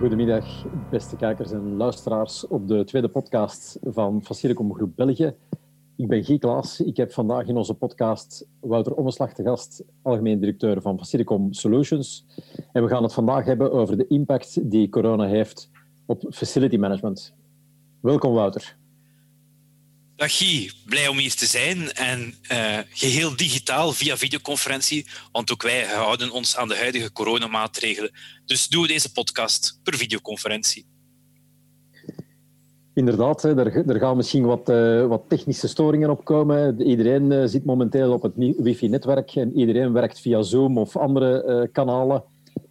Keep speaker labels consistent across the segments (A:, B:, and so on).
A: Goedemiddag, beste kijkers en luisteraars op de tweede podcast van Facilicom Groep België. Ik ben Guy Klaas. Ik heb vandaag in onze podcast Wouter Ommeslag te gast, algemeen directeur van Facilicom Solutions. En we gaan het vandaag hebben over de impact die corona heeft op facility management. Welkom Wouter.
B: Dag Guy, blij om hier te zijn en uh, geheel digitaal via videoconferentie, want ook wij houden ons aan de huidige coronamaatregelen. Dus doen we deze podcast per videoconferentie.
A: Inderdaad, er, gaan misschien wat, uh, wat, technische storingen opkomen. Iedereen uh, zit momenteel op het wifi-netwerk en iedereen werkt via Zoom of andere kanalen.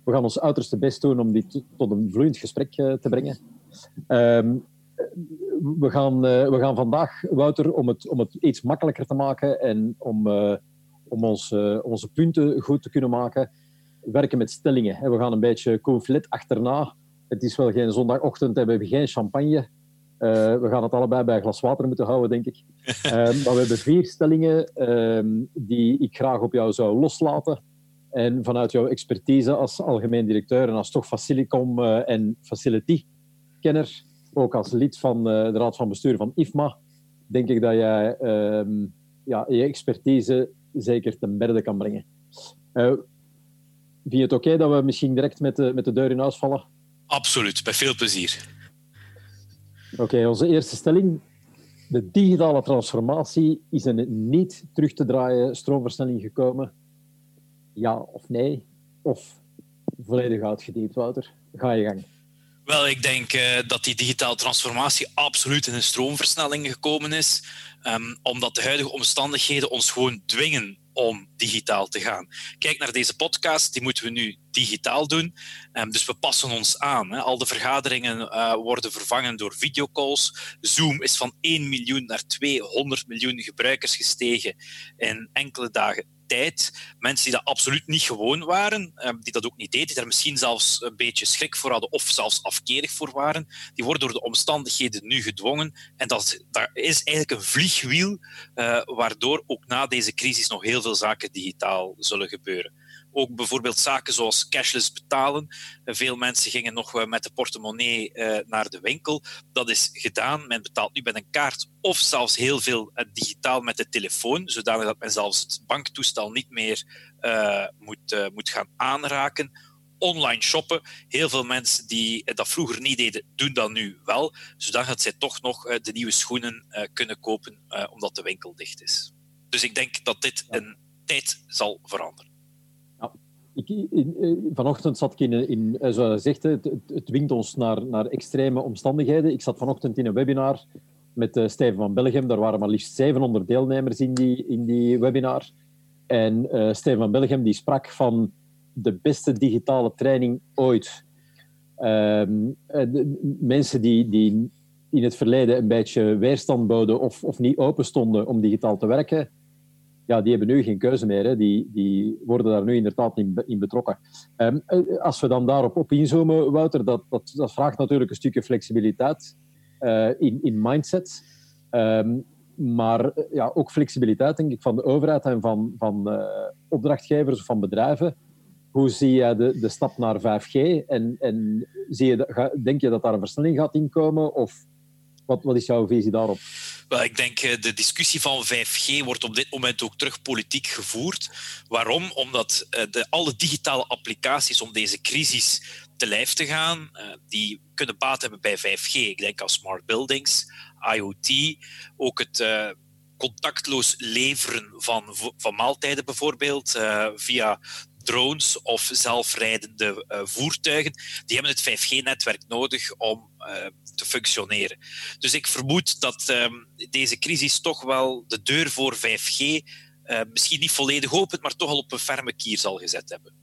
A: We gaan ons uiterste best doen om dit tot een vloeiend gesprek te brengen. Ehm, we, gaan, uh, we gaan vandaag, Wouter, om het, om het iets makkelijker te maken en om, uh, om ons, uh, onze punten goed te kunnen maken, werken met stellingen. We gaan een beetje conflit achterna. Het is wel geen zondagochtend en we hebben geen champagne. we gaan het allebei bij een glas water moeten houden, denk ik. maar we hebben vier stellingen ehm, die ik graag op jou zou loslaten. En vanuit jouw expertise als algemeen directeur en als toch Facilicom en Facility-kenner, ook als lid van eh, de raad van bestuur van IFMA, denk ik dat jij ehm, ja, je expertise zeker ten berde kan brengen. Uh, vind je het oké dat we misschien direct met de, met de deur in huis vallen?
B: Absoluut, met veel plezier.
A: Oké, onze eerste stelling. De digitale transformatie is een niet terug te draaien stroomversnelling gekomen. Ja of nee? Of volledig uitgediept, Wouter? Ga je gang.
B: Wel, ik denk uh, dat die digitale transformatie absoluut in een stroomversnelling gekomen is, um, omdat de huidige omstandigheden ons gewoon dwingen om digitaal te gaan. Kijk naar deze podcast, die moeten we nu digitaal doen. Um, dus we passen ons aan. Hè. Al de vergaderingen uh, worden vervangen door videocalls. Zoom is van 1 miljoen naar 200 miljoen gebruikers gestegen in enkele dagen Mensen die dat absoluut niet gewoon waren, ehm, die dat ook niet deden, die daar misschien zelfs een beetje schrik voor hadden of zelfs afkerig voor waren, die worden door de omstandigheden nu gedwongen. En dat, dat is eigenlijk een vliegwiel, uh, waardoor ook na deze crisis nog heel veel zaken digitaal zullen gebeuren. Ook bijvoorbeeld zaken zoals cashless betalen. Veel mensen gingen nog eh, met de portemonnee eh, naar de winkel. Dat is gedaan. Men betaalt nu met een kaart of zelfs heel veel eh, digitaal met de telefoon, zodanig dat men zelfs het banktoestel niet meer uh, moet, uh, moet gaan aanraken. Online shoppen. Heel veel mensen die dat vroeger niet deden, doen dat nu wel, zodat zij toch nog de nieuwe schoenen kunnen kopen omdat de winkel dicht is. Dus ik denk dat dit een tijd zal veranderen.
A: Ik, in, vanochtend zat ik in, in zoals je zegt, het, het dwingt ons naar, naar extreme omstandigheden. Ik zat vanochtend in een webinar met uh, Steven van Belgium. Daar waren maar liefst 700 deelnemers in die, in die webinar. En uh, Steven van Belgium die sprak van de beste digitale training ooit. De, mensen die, die in het verleden een beetje weerstand boden of, of niet open stonden om digitaal te werken, ja, die hebben nu geen keuze meer. Hè. Die, die worden daar nu inderdaad in, in betrokken. Um, als we dan daarop op inzoomen, Wouter, dat, dat, dat vraagt natuurlijk een stukje flexibiliteit uh, in, in mindset. Um, maar ja, ook flexibiliteit, denk ik, van de overheid en van, van uh, opdrachtgevers of van bedrijven. Hoe zie jij de, de stap naar 5G? En, en zie je, denk je dat daar een versnelling gaat inkomen? Of wat, wat is jouw visie daarop?
B: Wel, ik denk uh, de discussie van 5G wordt op dit moment ook terug politiek gevoerd. Waarom? Omdat de, alle digitale applicaties om deze crisis te lijf te gaan, uh, die kunnen baat hebben bij 5G. Ik denk aan smart buildings, IoT, ook het contactloos leveren van, van maaltijden bijvoorbeeld, via drones of zelfrijdende voertuigen. Die hebben het 5G-netwerk nodig om te functioneren. Dus ik vermoed dat ehm, deze crisis toch wel de deur voor 5G misschien niet volledig opent, maar toch al op een ferme kier zal gezet hebben.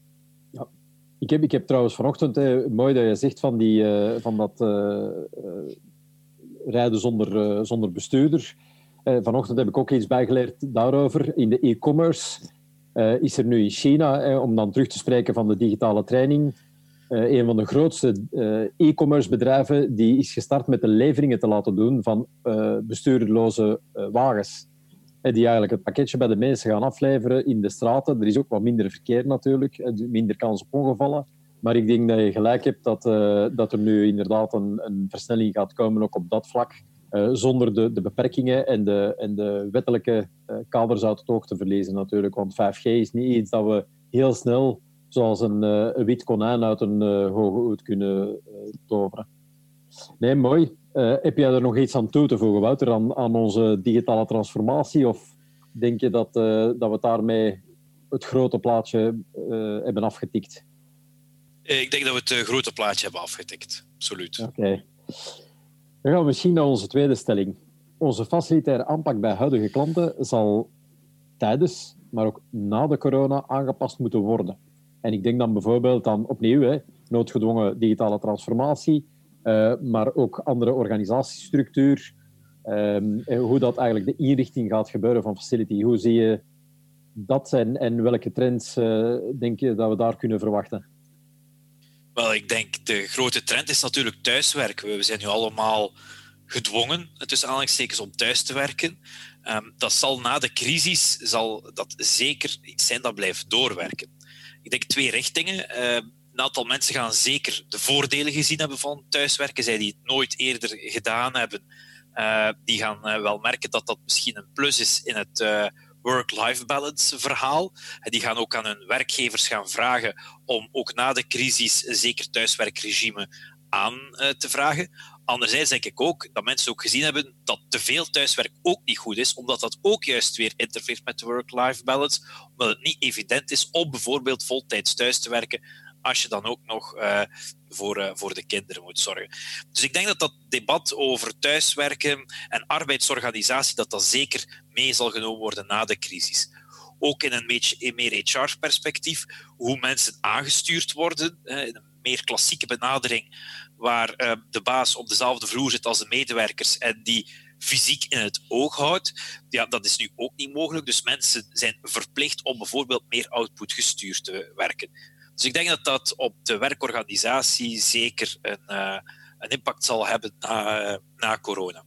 A: Ik heb, ik heb trouwens vanochtend, mooi dat je zegt van, die, van dat rijden zonder, zonder bestuurder. vanochtend heb ik ook iets bijgeleerd daarover. In de e-commerce is er nu in China, om dan terug te spreken van de digitale training, een van de grootste e-commerce bedrijven die is gestart met de leveringen te laten doen van bestuurloze wagens die eigenlijk het pakketje bij de mensen gaan afleveren in de straten. Er is ook wat minder verkeer natuurlijk, minder kans op ongevallen, Maar ik denk dat je gelijk hebt dat, dat er nu inderdaad een, een, versnelling gaat komen, ook op dat vlak. Uh, zonder de, de beperkingen en de, en de wettelijke uh, kaders uit het oog te verliezen natuurlijk. Want 5G is niet iets dat we heel snel, zoals een, een wit konijn uit een hoge hoed kunnen toveren. Nee, mooi. heb jij er nog iets aan toe te voegen, Wouter, aan, aan onze digitale transformatie? Of denk je dat, dat we daarmee het grote plaatje hebben afgetikt?
B: Eh, ik denk dat we het eh, grote plaatje hebben afgetikt. Absoluut.
A: Oké. Dan gaan we misschien naar onze tweede stelling. Onze facilitaire aanpak bij huidige klanten zal tijdens, maar ook na de corona aangepast moeten worden. En ik denk dan bijvoorbeeld aan opnieuw hè, noodgedwongen digitale transformatie, uh, maar ook andere organisatiestructuur. Um, hoe dat eigenlijk de inrichting gaat gebeuren van facility. Hoe zie je dat zijn en welke trends uh, denk je dat we daar kunnen verwachten?
B: Wel, ik denk de grote trend is natuurlijk thuiswerken. We zijn nu allemaal gedwongen, tussen aanhalingstekens, om thuis te werken. Um, dat zal na de crisis zal dat zeker iets zijn dat blijft doorwerken. Ik denk twee richtingen. Uh, een aantal mensen gaan zeker de voordelen gezien hebben van thuiswerken. Zij die het nooit eerder gedaan hebben, uh, die gaan uh, wel merken dat dat misschien een plus is in het uh, work-life balance verhaal. Die gaan ook aan hun werkgevers gaan vragen om ook na de crisis zeker thuiswerkregime aan uh, te vragen. Anderzijds denk ik ook dat mensen ook gezien hebben dat te veel thuiswerk ook niet goed is, omdat dat ook juist weer interfereert met de work-life balance, omdat het niet evident is om bijvoorbeeld voltijds thuis te werken als je dan ook nog uh, voor, uh, voor de kinderen moet zorgen. Dus ik denk dat dat debat over thuiswerken en arbeidsorganisatie, dat dat zeker mee zal genomen worden na de crisis. Ook in een beetje meer HR-perspectief, hoe mensen aangestuurd worden, een meer klassieke benadering, waar uh, de baas op dezelfde vloer zit als de medewerkers en die fysiek in het oog houdt. Ja, dat is nu ook niet mogelijk. Dus mensen zijn verplicht om bijvoorbeeld meer output gestuurd te werken. Dus ik denk dat dat op de werkorganisatie zeker een, uh, een impact zal hebben na, na corona.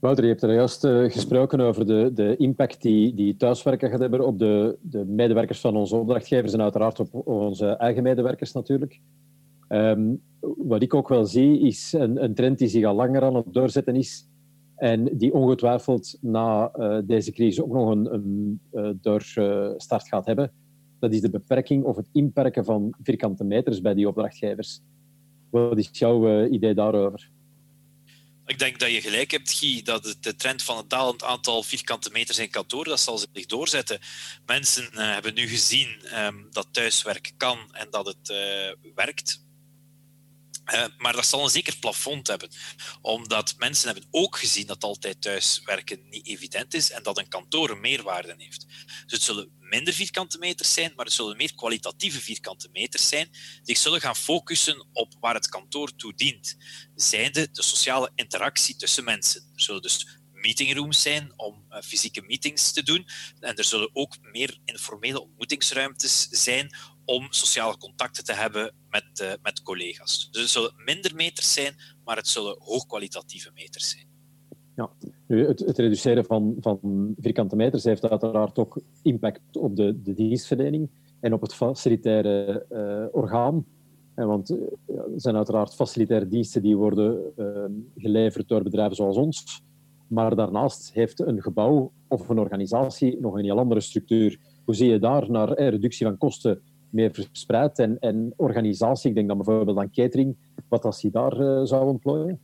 A: Wouter, je hebt er juist uh, gesproken over de, de impact die, die thuiswerken gaat hebben op de, de medewerkers van onze opdrachtgevers en uiteraard op onze eigen medewerkers natuurlijk. Um, wat ik ook wel zie, is een, een, trend die zich al langer aan het doorzetten is en die ongetwijfeld na deze crisis ook nog een, een doorstart gaat hebben dat is de beperking of het inperken van vierkante meters bij die opdrachtgevers. Wat is jouw uh, idee daarover?
B: Ik denk dat je gelijk hebt, Guy, dat de trend van het dalend aantal vierkante meters in kantoor, dat zal zich doorzetten. Mensen uh, hebben nu gezien um, dat thuiswerk kan en dat het uh, werkt. Uh, maar dat zal een zeker plafond hebben, omdat mensen hebben ook gezien dat altijd thuiswerken niet evident is en dat een kantoor een meerwaarde heeft. Dus het zullen minder vierkante meters zijn, maar het zullen meer kwalitatieve vierkante meters zijn, die zullen gaan focussen op waar het kantoor toe dient. Zijnde de sociale interactie tussen mensen. Er zullen dus meetingrooms zijn om uh, fysieke meetings te doen. En er zullen ook meer informele ontmoetingsruimtes zijn om sociale contacten te hebben met, uh, met collega's. Dus het zullen minder meters zijn, maar het zullen hoogkwalitatieve meters zijn.
A: Ja, het, het, reduceren van, van vierkante meters heeft uiteraard ook impact op de, de dienstverlening en op het facilitaire uh, orgaan. En want er zijn uiteraard facilitaire diensten die worden uh, geleverd door bedrijven zoals ons. Maar daarnaast heeft een gebouw of een organisatie nog een heel andere structuur. Hoe zie je daar naar eh, reductie van kosten meer verspreid en, en organisatie? Ik denk dan bijvoorbeeld aan catering, wat als die daar uh, zou ontplooien?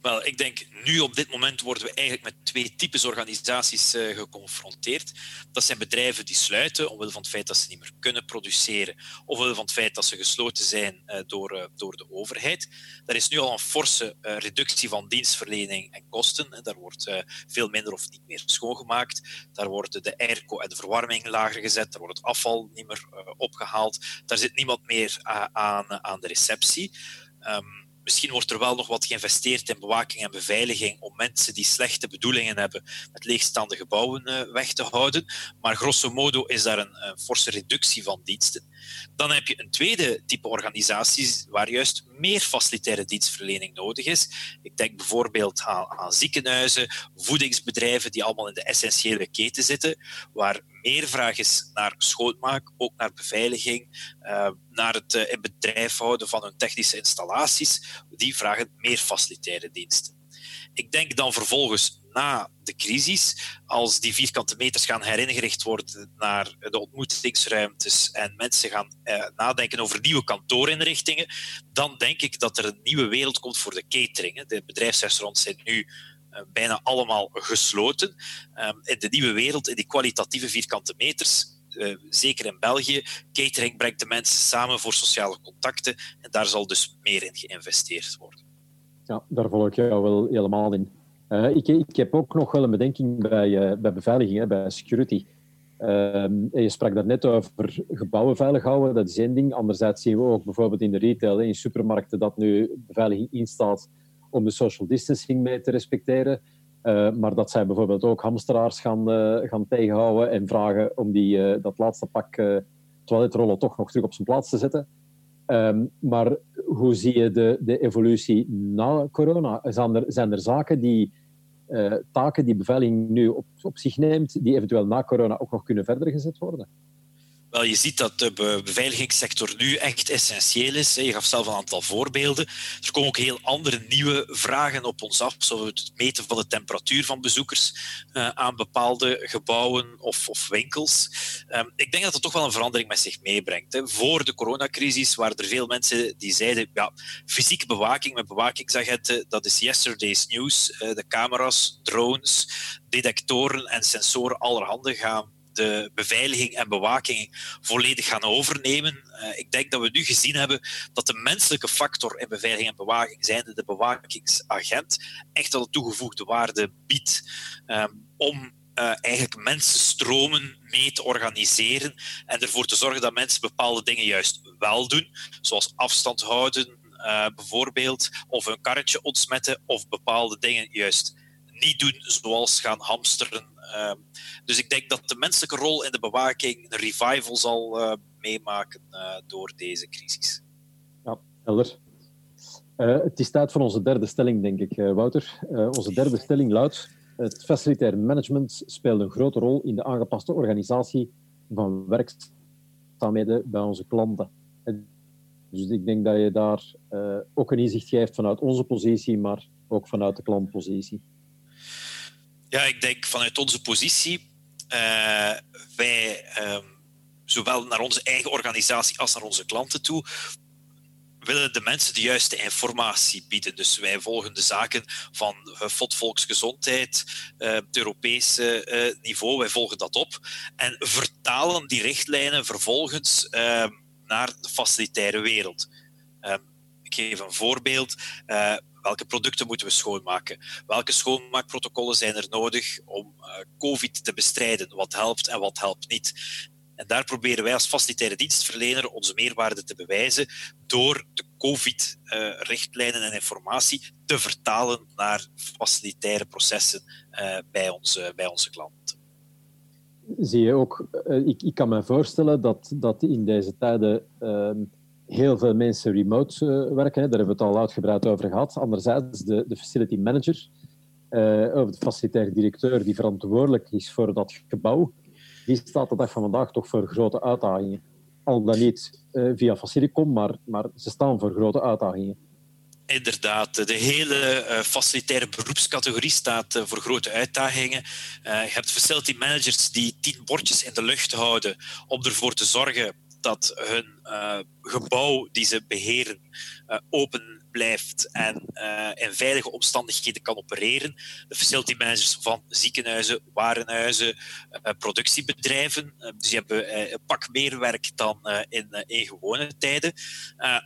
B: Wel, ik denk nu op dit moment worden we eigenlijk met twee types organisaties uh, geconfronteerd. Dat zijn bedrijven die sluiten omwille van het feit dat ze niet meer kunnen produceren, omwille van het feit dat ze gesloten zijn uh, door, uh, door de overheid. Er is nu al een forse reductie van dienstverlening en kosten. Daar wordt veel minder of niet meer schoongemaakt. Daar worden de airco en de verwarming lager gezet. Daar wordt het afval niet meer opgehaald. Daar zit niemand meer aan, aan de receptie. Um, Misschien wordt er wel nog wat geïnvesteerd in bewaking en beveiliging om mensen die slechte bedoelingen hebben met leegstaande gebouwen uh, weg te houden. Maar grosso modo is daar een, een, forse reductie van diensten. Dan heb je een tweede type organisaties waar juist meer facilitaire dienstverlening nodig is. Ik denk bijvoorbeeld aan, aan ziekenhuizen, voedingsbedrijven die allemaal in de essentiële keten zitten, waar meer vraag is naar schoonmaak, ook naar beveiliging, uh, naar het uh, in bedrijf houden van hun technische installaties. Die vragen meer facilitaire diensten. Ik denk dan vervolgens na de crisis, als die vierkante meters gaan heringericht worden naar de ontmoetingsruimtes en mensen gaan eh, nadenken over nieuwe kantoorinrichtingen, dan denk ik dat er een nieuwe wereld komt voor de catering. De bedrijfsrestaurants zijn nu uh, bijna allemaal gesloten. Um, in de nieuwe wereld, in die kwalitatieve vierkante meters, uh, zeker in België, catering brengt de mensen samen voor sociale contacten en daar zal dus meer in geïnvesteerd worden.
A: Ja, daar volg ik jou wel helemaal in. Uh, ik, ik, heb ook nog wel een bedenking bij, uh, bij beveiliging, hè, bij security. Uh, je sprak daarnet over gebouwen veilig houden, dat is één ding. Anderzijds zien we ook bijvoorbeeld in de retail, in supermarkten, dat nu beveiliging instaat om de social distancing mee te respecteren. Uh, maar dat zij bijvoorbeeld ook hamsteraars gaan, gaan tegenhouden en vragen om die, dat laatste pak toiletrollen toch nog terug op zijn plaats te zetten. Um, maar hoe zie je de, de evolutie na corona? Zijn er, zijn er zaken die, uh, taken die beveiliging nu op, op zich neemt, die eventueel na corona ook nog kunnen verder gezet worden?
B: Wel, je ziet dat de beveiligingssector nu echt essentieel is. Je gaf zelf een aantal voorbeelden. Er komen ook heel andere nieuwe vragen op ons af, zoals het meten van de temperatuur van bezoekers uh, aan bepaalde gebouwen of, winkels. Um, ik denk dat dat toch wel een verandering met zich meebrengt. Voor de coronacrisis waren er veel mensen die zeiden, ja, fysieke bewaking met bewakingsagenten, dat is yesterday's news. Uh, de camera's, drones, detectoren en sensoren allerhande gaan de beveiliging en bewaking volledig gaan overnemen. Uh, ik denk dat we nu gezien hebben dat de menselijke factor in beveiliging en bewaking, zijnde de bewakingsagent, echt wel toegevoegde waarde biedt um, om uh, eigenlijk mensenstromen mee te organiseren en ervoor te zorgen dat mensen bepaalde dingen juist wel doen, zoals afstand houden uh, bijvoorbeeld, of een karretje ontsmetten, of bepaalde dingen juist niet doen, zoals gaan hamsteren Ehm, dus ik denk dat de menselijke rol in de bewaking een revival zal uh, meemaken uh, door deze crisis.
A: Ja, helder. Uh, het is tijd voor onze derde stelling, denk ik, Wouter. onze derde stelling luidt: het facilitair management speelt een grote rol in de aangepaste organisatie van werkzaamheden bij onze klanten. Dus ik denk dat je daar ook een inzicht geeft vanuit onze positie, maar ook vanuit de klantpositie.
B: Ja, ik denk vanuit onze positie, uh, wij um, zowel naar onze eigen organisatie als naar onze klanten toe, willen de mensen de juiste informatie bieden. Dus wij volgen de zaken van FOD Volksgezondheid, uh, het Europese uh, niveau, wij volgen dat op en vertalen die richtlijnen vervolgens uh, naar de facilitaire wereld. Ehm, ik geef een voorbeeld. Welke producten moeten we schoonmaken? Welke schoonmaakprotocollen zijn er nodig om uh, COVID te bestrijden? Wat helpt en wat helpt niet? En daar proberen wij als facilitaire dienstverlener onze meerwaarde te bewijzen door de COVID-richtlijnen en informatie te vertalen naar facilitaire processen uh, bij, onze, bij onze klanten.
A: Zie je ook, ik, ik, kan me voorstellen dat, dat in deze tijden ehm, heel veel mensen remote uh, werken. Daar hebben we het al uitgebreid over gehad. Anderzijds de, de facility manager, uh, of de facilitair directeur die verantwoordelijk is voor dat gebouw, die staat de dag van vandaag toch voor grote uitdagingen. Al dan niet uh, via Facilicom, maar, maar ze staan voor grote uitdagingen.
B: Inderdaad, de hele facilitaire beroepscategorie staat voor grote uitdagingen. Je hebt facility managers die tien bordjes in de lucht houden om ervoor te zorgen dat hun uh, gebouw die ze beheren uh, open blijft en uh, in veilige omstandigheden kan opereren. De facility managers van ziekenhuizen, warenhuizen, productiebedrijven. dus die hebben een pak meer werk dan in, in gewone tijden.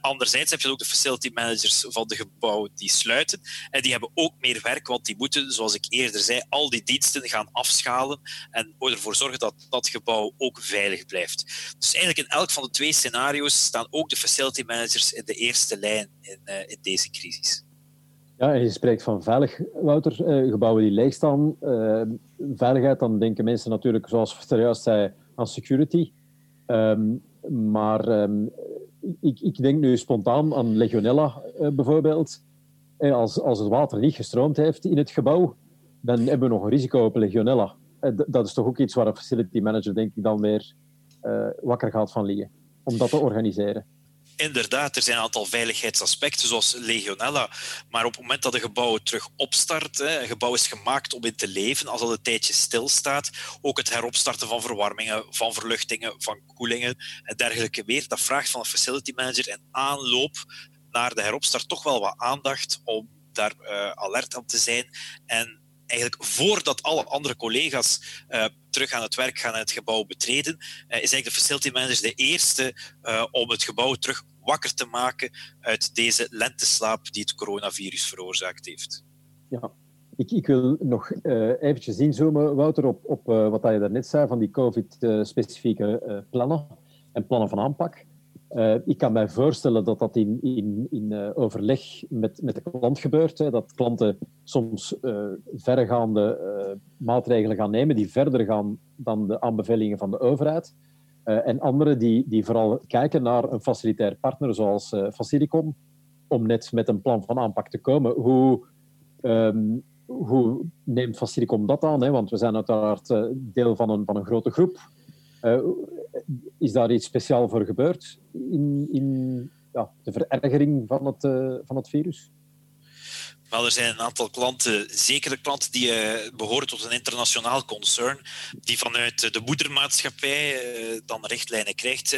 B: anderzijds heb je ook de facility managers van de gebouwen die sluiten. En die hebben ook meer werk, want die moeten, zoals ik eerder zei, al die diensten gaan afschalen en ervoor zorgen dat dat gebouw ook veilig blijft. Dus eigenlijk in elk van de twee scenario's staan ook de facility managers in de eerste lijn in, uh, in deze crisis.
A: Ja, en je spreekt van veilig, Wouter. Uh, gebouwen die leeg staan. Uh, veiligheid, dan denken mensen natuurlijk, zoals Verster juist zei, aan security. Um, maar ehm, ik, ik, denk nu spontaan aan Legionella bijvoorbeeld. als, als het water niet gestroomd heeft in het gebouw, dan hebben we nog een risico op Legionella. dat is toch ook iets waar een facility manager denk ik dan weer wakker gaat van liggen. Om dat te organiseren.
B: Inderdaad, er zijn een aantal veiligheidsaspecten, zoals Legionella. Maar op het moment dat een gebouw terug opstart, een gebouw is gemaakt om in te leven, als dat een tijdje stilstaat, ook het heropstarten van verwarmingen, van verluchtingen, van koelingen en dergelijke meer, dat vraagt van een facility manager in aanloop naar de heropstart toch wel wat aandacht om daar uh, alert op te zijn en eigenlijk voordat alle andere collega's uh, terug aan het werk gaan en het gebouw betreden, uh, is eigenlijk de facility manager de eerste uh, om het gebouw terug wakker te maken uit deze lenteslaap die het coronavirus veroorzaakt heeft.
A: Ja, ik, ik wil nog eventjes inzoomen, Wouter, op, op wat je daarnet zei van die COVID-specifieke plannen en plannen van aanpak. Uh, ik kan mij voorstellen dat dat in, in, in uh, overleg met, met de klant gebeurt. Hè, dat klanten soms uh, verregaande maatregelen gaan nemen die verder gaan dan de aanbevelingen van de overheid. en anderen die, die vooral kijken naar een facilitair partner zoals Facilicom om net met een plan van aanpak te komen. Hoe, um, hoe neemt Facilicom dat aan? Hè? Want we zijn uiteraard deel van een, van een grote groep. Is daar iets speciaal voor gebeurd? in, in ja, de verergering van het, uh, van het virus?
B: Wel, er zijn een aantal klanten, zekere klanten die uh, behoren tot een internationaal concern, die vanuit de moedermaatschappij dan richtlijnen krijgt,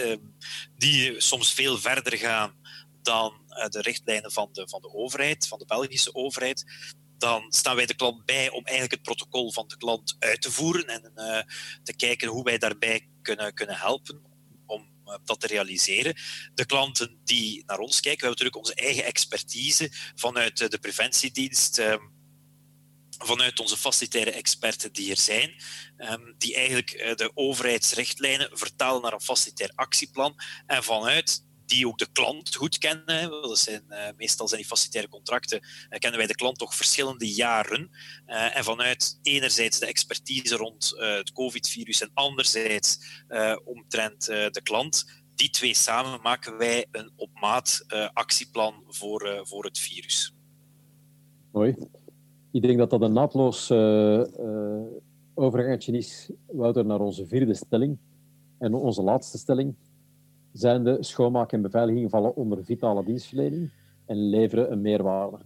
B: die soms veel verder gaan dan de richtlijnen van de, van de overheid, van de Belgische overheid. Dan staan wij de klant bij om eigenlijk het protocol van de klant uit te voeren en te kijken hoe wij daarbij kunnen, kunnen helpen om dat te realiseren. De klanten die naar ons kijken, we hebben natuurlijk onze eigen expertise vanuit de preventiedienst ehm, vanuit onze facilitaire experten die er zijn, ehm, die eigenlijk eh, de overheidsrichtlijnen vertalen naar een facilitair actieplan en vanuit die ook de klant goed kennen. Dat zijn, uh, meestal zijn die facilitaire contracten, uh, kennen wij de klant toch verschillende jaren. Uh, en vanuit enerzijds de expertise rond het COVID-virus en anderzijds omtrent de klant, die twee samen maken wij een op maat actieplan voor, voor het virus.
A: Mooi. Ik denk dat dat een naadloos overgangsje is, Wouter, naar onze vierde stelling. En onze laatste stelling zijn de schoonmaak en beveiliging vallen onder vitale dienstverlening en leveren een meerwaarde.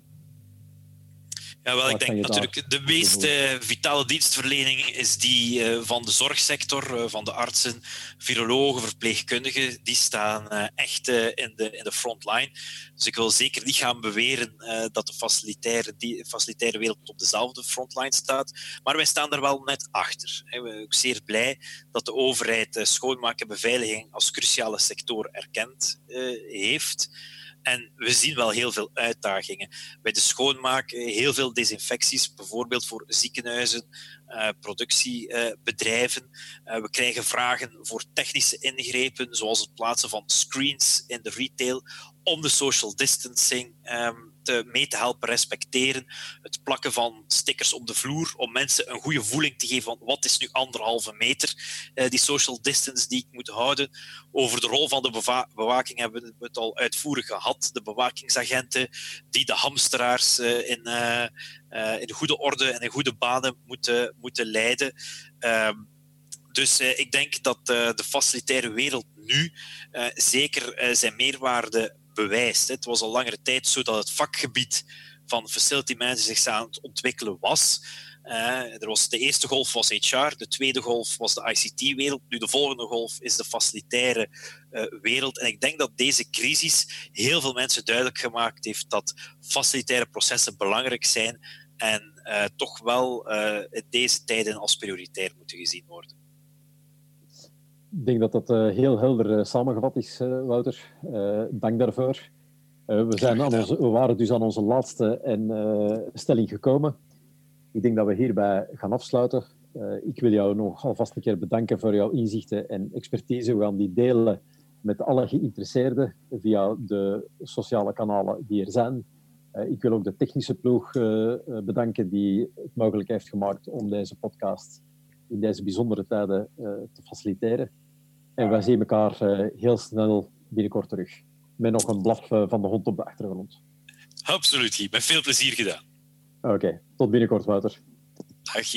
B: Ja, wel, ik denk natuurlijk de meest uh, vitale dienstverlening is die uh, van de zorgsector, uh, van de artsen, virologen, verpleegkundigen. Die staan echt in, de, in de frontline. Dus ik wil zeker niet gaan beweren dat de facilitaire, die, facilitaire wereld op dezelfde frontline staat. Maar wij staan er wel net achter. We zijn ook zeer blij dat de overheid schoonmaak en beveiliging als cruciale sector erkend heeft. En we zien wel heel veel uitdagingen. Bij de schoonmaak, eh, heel veel desinfecties, bijvoorbeeld voor ziekenhuizen, productiebedrijven. Uh, we krijgen vragen voor technische ingrepen, zoals het plaatsen van screens in de retail, om de social distancing um, te, mee te helpen respecteren. Het plakken van stickers op de vloer om mensen een goede voeling te geven van wat is nu anderhalve meter, uh, die social distance die ik moet houden. Over de rol van de bewaking hebben we het al uitvoerig gehad. De bewakingsagenten die de hamsteraars in, in goede orde en in goede banen moeten, moeten leiden. Ehm, dus ik denk dat de facilitaire wereld nu zeker zijn meerwaarde bewijst. Het was al langere tijd zo dat het vakgebied van facility zich aan het ontwikkelen was. Uh, er was de eerste golf was HR, de tweede golf was de ICT-wereld, nu de volgende golf is de facilitaire uh, wereld. En ik denk dat deze crisis heel veel mensen duidelijk gemaakt heeft dat facilitaire processen belangrijk zijn en uh, toch wel in deze tijden als prioritair moeten gezien worden.
A: Ik denk dat dat heel helder samengevat is, Wouter. dank daarvoor. We, zijn waren dus aan onze laatste en, stelling gekomen. Ik denk dat we hierbij gaan afsluiten. ik wil jou nog alvast een keer bedanken voor jouw inzichten en expertise. We gaan die delen met alle geïnteresseerden via de sociale kanalen die er zijn. ik wil ook de technische ploeg bedanken die het mogelijk heeft gemaakt om deze podcast in deze bijzondere tijden te faciliteren. En wij zien elkaar heel snel binnenkort terug. Met nog een blaf van de hond op de achtergrond.
B: Absoluut, Met veel plezier gedaan.
A: Oké, tot binnenkort, Wouter.
B: Dag,